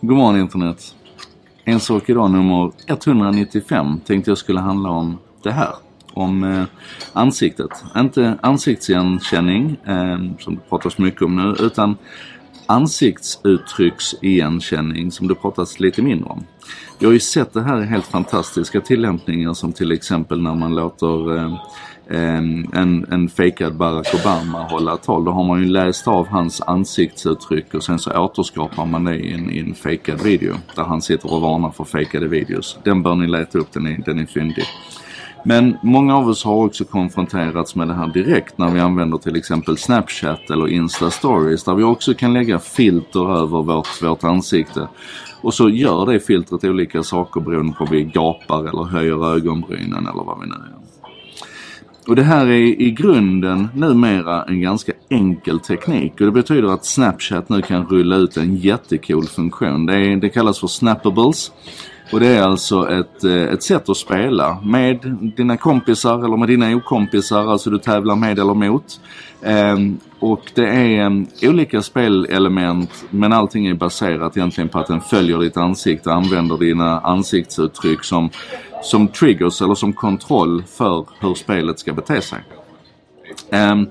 God morgon internet. En sak idag nummer 195 tänkte jag skulle handla om det här. Om eh, ansiktet. Inte ansiktsigenkänning eh, som det pratas mycket om nu utan ansiktsuttrycksigenkänning som det pratas lite mindre om. Jag har ju sett det här i helt fantastiska tillämpningar som till exempel när man låter eh, en, en fejkad Barack Obama hålla tal. Då har man ju läst av hans ansiktsuttryck och sen så återskapar man det i en, i en fejkad video. Där han sitter och varnar för fejkade videos. Den bör ni leta upp, den är, den är fyndig. Men många av oss har också konfronterats med det här direkt när vi använder till exempel Snapchat eller Insta Stories där vi också kan lägga filter över vårt, vårt ansikte. Och så gör det filtret olika saker beroende på om vi gapar eller höjer ögonbrynen eller vad vi nu gör. Och det här är i grunden numera en ganska enkel teknik och det betyder att Snapchat nu kan rulla ut en jättecool funktion. Det, är, det kallas för Snappables. Och det är alltså ett, eh, ett sätt att spela med dina kompisar eller med dina okompisar, alltså du tävlar med eller mot. Ehm, och det är um, olika spelelement men allting är baserat egentligen på att den följer ditt ansikte och använder dina ansiktsuttryck som, som triggers eller som kontroll för hur spelet ska bete sig. Um,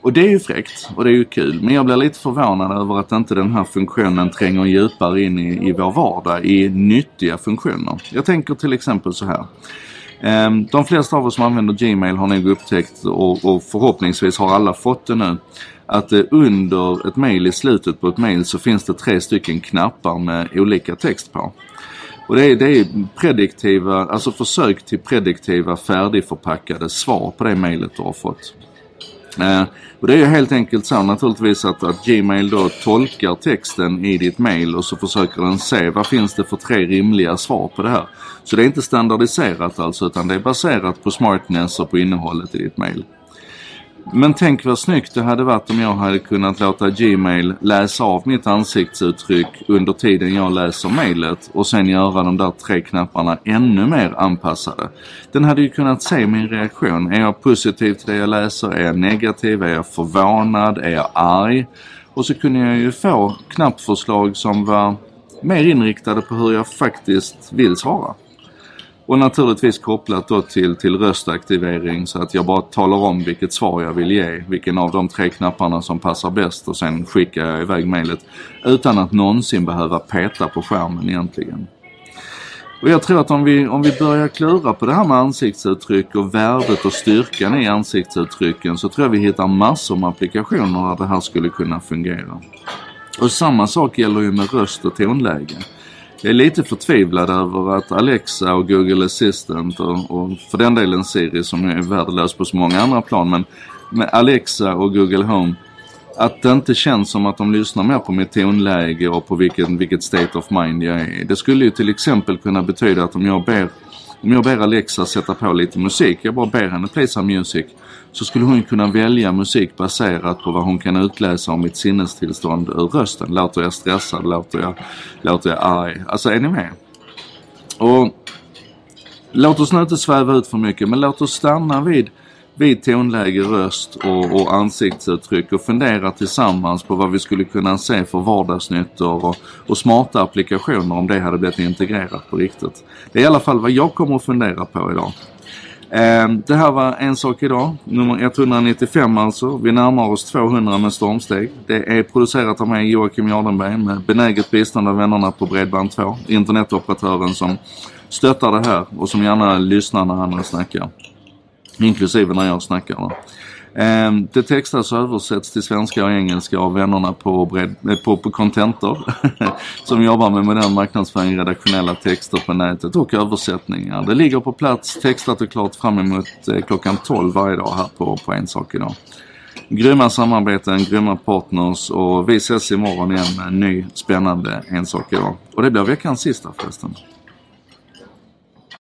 och det är ju fräckt och det är ju kul. Men jag blir lite förvånad över att inte den här funktionen tränger djupare in i, i vår vardag i nyttiga funktioner. Jag tänker till exempel så här. Um, de flesta av oss som använder Gmail har nog upptäckt och, och förhoppningsvis har alla fått det nu att eh, under ett mail i slutet på ett mail så finns det tre stycken knappar med olika text på. Och det är, det är prediktiva, alltså försök till prediktiva färdigförpackade svar på det mailet du har fått. Eh, och det är ju helt enkelt så naturligtvis att, att Gmail då tolkar texten i ditt mail och så försöker den se vad finns det för tre rimliga svar på det här. Så det är inte standardiserat alltså utan det är baserat på smartness och på innehållet i ditt mail. Men tänk vad snyggt det hade varit om jag hade kunnat låta Gmail läsa av mitt ansiktsuttryck under tiden jag läser mailet och sen göra de där tre knapparna ännu mer anpassade. Den hade ju kunnat se min reaktion. Är jag positiv till det jag läser? Är jag negativ? Är jag förvånad? Är jag arg? Och så kunde jag ju få knappförslag som var mer inriktade på hur jag faktiskt vill svara. Och naturligtvis kopplat då till, till röstaktivering så att jag bara talar om vilket svar jag vill ge. Vilken av de tre knapparna som passar bäst och sen skickar jag iväg mejlet. Utan att någonsin behöva peta på skärmen egentligen. Och jag tror att om vi, om vi börjar klura på det här med ansiktsuttryck och värdet och styrkan i ansiktsuttrycken så tror jag vi hittar massor med applikationer där det här skulle kunna fungera. Och samma sak gäller ju med röst och tonläge. Jag är lite förtvivlad över att Alexa och Google Assistant och, och för den delen Siri som är värdelös på så många andra plan men med Alexa och Google Home att det inte känns som att de lyssnar mer på mitt tonläge och på vilken, vilket state of mind jag är. Det skulle ju till exempel kunna betyda att om jag ber om jag ber Alexa sätta på lite musik, jag bara ber henne play some music, så skulle hon kunna välja musik baserat på vad hon kan utläsa om mitt sinnestillstånd ur rösten. Låter jag stressad? Låter jag, låter jag arg? Alltså är ni med? Och låt oss nu inte sväva ut för mycket men låt oss stanna vid vid tonläge, röst och, och ansiktsuttryck och fundera tillsammans på vad vi skulle kunna se för vardagsnyttor och, och smarta applikationer om det hade blivit integrerat på riktigt. Det är i alla fall vad jag kommer att fundera på idag. Eh, det här var En sak idag, nummer 195 alltså. Vi närmar oss 200 med stormsteg. Det är producerat av mig Joakim Jardenberg med benäget bistånd av vännerna på Bredband2. Internetoperatören som stöttar det här och som gärna lyssnar när andra snackar. Inklusive när jag snackar. Va? Ehm, det textas och översätts till svenska och engelska av vännerna på, bred, eh, på, på Contentor som jobbar med modern marknadsföring, redaktionella texter på nätet och översättningar. Det ligger på plats textat och klart fram emot eh, klockan 12 varje dag här på, på En sak idag. Grymma samarbeten, grymma partners och vi ses imorgon igen med en ny spännande En sak idag. Och det blir veckans sista förresten.